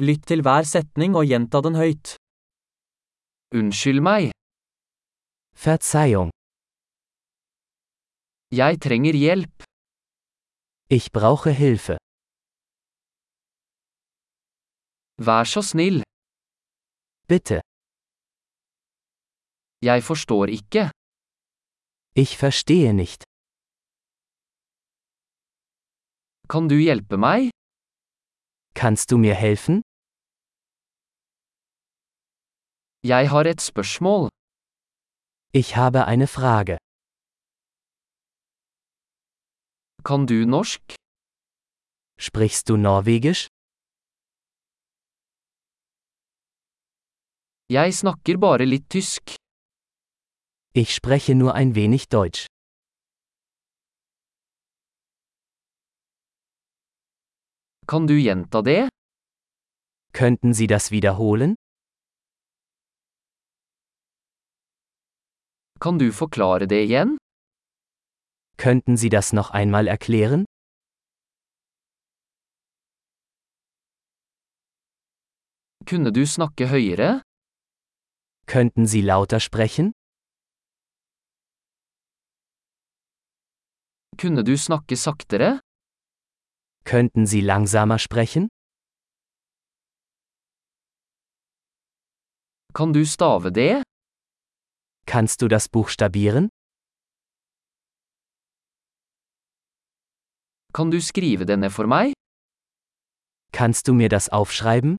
Lytt til hver setning og gjenta den høyt. Unnskyld meg, Verzeihung, jeg trenger hjelp. ich brauche Hilfe. Vær så snill, Bitte, jeg forstår ikke. ich verstehe nicht. Kan du hjelpe meg? Kannst du mir helfen? Jeg har et spørsmål. Ich habe eine Frage. Kan du norsk? Sprichst du Norwegisch? Jeg snakker bare litt tysk. Ich spreche nur ein wenig Deutsch. Kan du gjenta det? Könnten Sie das wiederholen? Kan du forklare det igjen? Könnten Sie das noch einmal erklären? Kunne du snakke høyere? Könnten Sie lauter sprechen? Kunne du snakke saktere? Könnten Sie langsamer sprechen? Kan du stave det? Kannst du das buchstabieren? Kan du skrive det ned for meg? Kannst du mir das aufschreiben?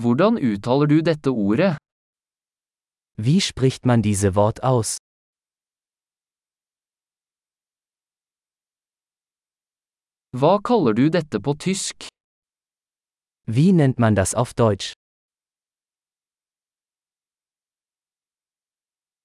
Hvordan uttaler du dette ordet? Wie spricht man diese Wort aus? Hva kaller du dette på tysk? Wie nennt man das auf Deutsch?